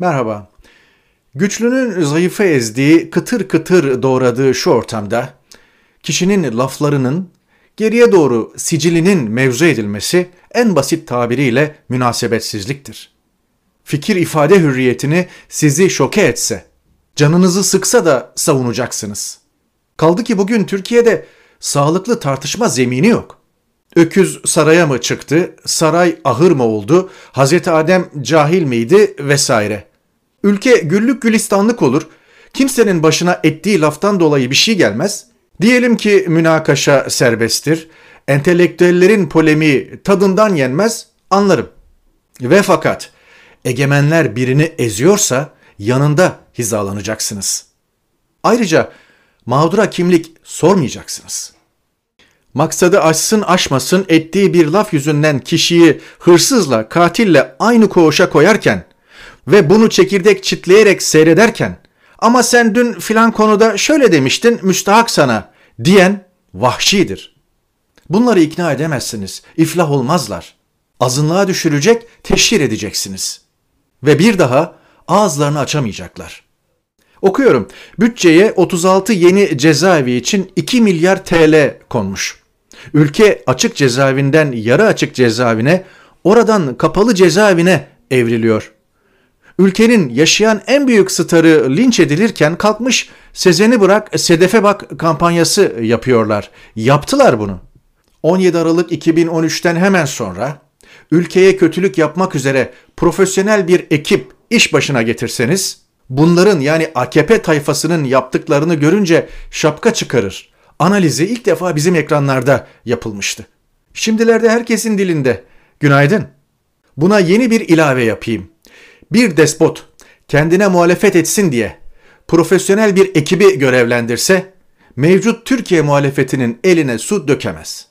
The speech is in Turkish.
Merhaba. Güçlünün zayıfı ezdiği, kıtır kıtır doğradığı şu ortamda kişinin laflarının geriye doğru sicilinin mevzu edilmesi en basit tabiriyle münasebetsizliktir. Fikir ifade hürriyetini sizi şoke etse, canınızı sıksa da savunacaksınız. Kaldı ki bugün Türkiye'de sağlıklı tartışma zemini yok. Öküz saraya mı çıktı, saray ahır mı oldu, Hazreti Adem cahil miydi vesaire. Ülke güllük gülistanlık olur, kimsenin başına ettiği laftan dolayı bir şey gelmez. Diyelim ki münakaşa serbesttir, entelektüellerin polemiği tadından yenmez, anlarım. Ve fakat egemenler birini eziyorsa yanında hizalanacaksınız. Ayrıca mağdura kimlik sormayacaksınız. Maksadı aşsın aşmasın ettiği bir laf yüzünden kişiyi hırsızla, katille aynı koğuşa koyarken ve bunu çekirdek çitleyerek seyrederken ama sen dün filan konuda şöyle demiştin müstahak sana diyen vahşidir. Bunları ikna edemezsiniz, iflah olmazlar. Azınlığa düşürecek, teşhir edeceksiniz. Ve bir daha ağızlarını açamayacaklar. Okuyorum. Bütçeye 36 yeni cezaevi için 2 milyar TL konmuş. Ülke açık cezaevinden yarı açık cezaevine, oradan kapalı cezaevine evriliyor. Ülkenin yaşayan en büyük starı linç edilirken kalkmış Sezen'i bırak Sedef'e bak kampanyası yapıyorlar. Yaptılar bunu. 17 Aralık 2013'ten hemen sonra ülkeye kötülük yapmak üzere profesyonel bir ekip iş başına getirseniz bunların yani AKP tayfasının yaptıklarını görünce şapka çıkarır. Analizi ilk defa bizim ekranlarda yapılmıştı. Şimdilerde herkesin dilinde. Günaydın. Buna yeni bir ilave yapayım. Bir despot kendine muhalefet etsin diye profesyonel bir ekibi görevlendirse mevcut Türkiye muhalefetinin eline su dökemez.